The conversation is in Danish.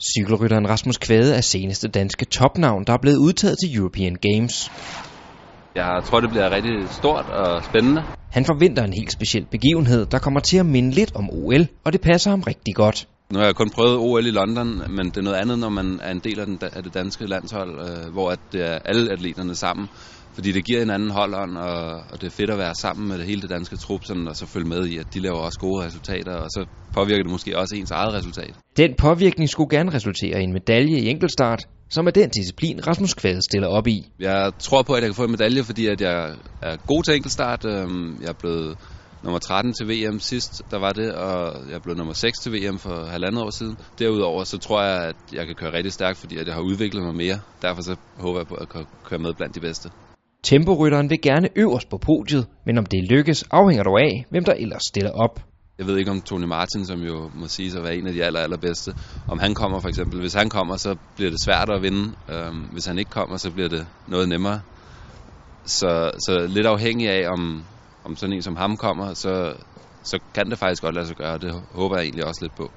Cykelrytteren Rasmus Kvade er seneste danske topnavn, der er blevet udtaget til European Games. Jeg tror, det bliver rigtig stort og spændende. Han forventer en helt speciel begivenhed, der kommer til at minde lidt om OL, og det passer ham rigtig godt. Nu har jeg kun prøvet OL i London, men det er noget andet, når man er en del af, den, af det danske landshold, øh, hvor at det er alle atleterne sammen. Fordi det giver en anden holdånd, og, og det er fedt at være sammen med det hele det danske trup, sådan, og så følge med i, at de laver også gode resultater, og så påvirker det måske også ens eget resultat. Den påvirkning skulle gerne resultere i en medalje i enkeltstart, som er den disciplin, Rasmus Kvade stiller op i. Jeg tror på, at jeg kan få en medalje, fordi at jeg er god til enkeltstart. Øhm, jeg er blevet nummer 13 til VM sidst, der var det, og jeg blev nummer 6 til VM for halvandet år siden. Derudover så tror jeg, at jeg kan køre rigtig stærkt, fordi jeg har udviklet mig mere. Derfor så håber jeg på at køre med blandt de bedste. Temporytteren vil gerne øverst på podiet, men om det lykkes, afhænger dog af, hvem der ellers stiller op. Jeg ved ikke om Tony Martin, som jo må sige at være en af de aller, allerbedste, om han kommer for eksempel. Hvis han kommer, så bliver det svært at vinde. Øhm, hvis han ikke kommer, så bliver det noget nemmere. Så, så lidt afhængig af, om, om sådan en som ham kommer, så, så kan det faktisk godt lade sig gøre, det håber jeg egentlig også lidt på.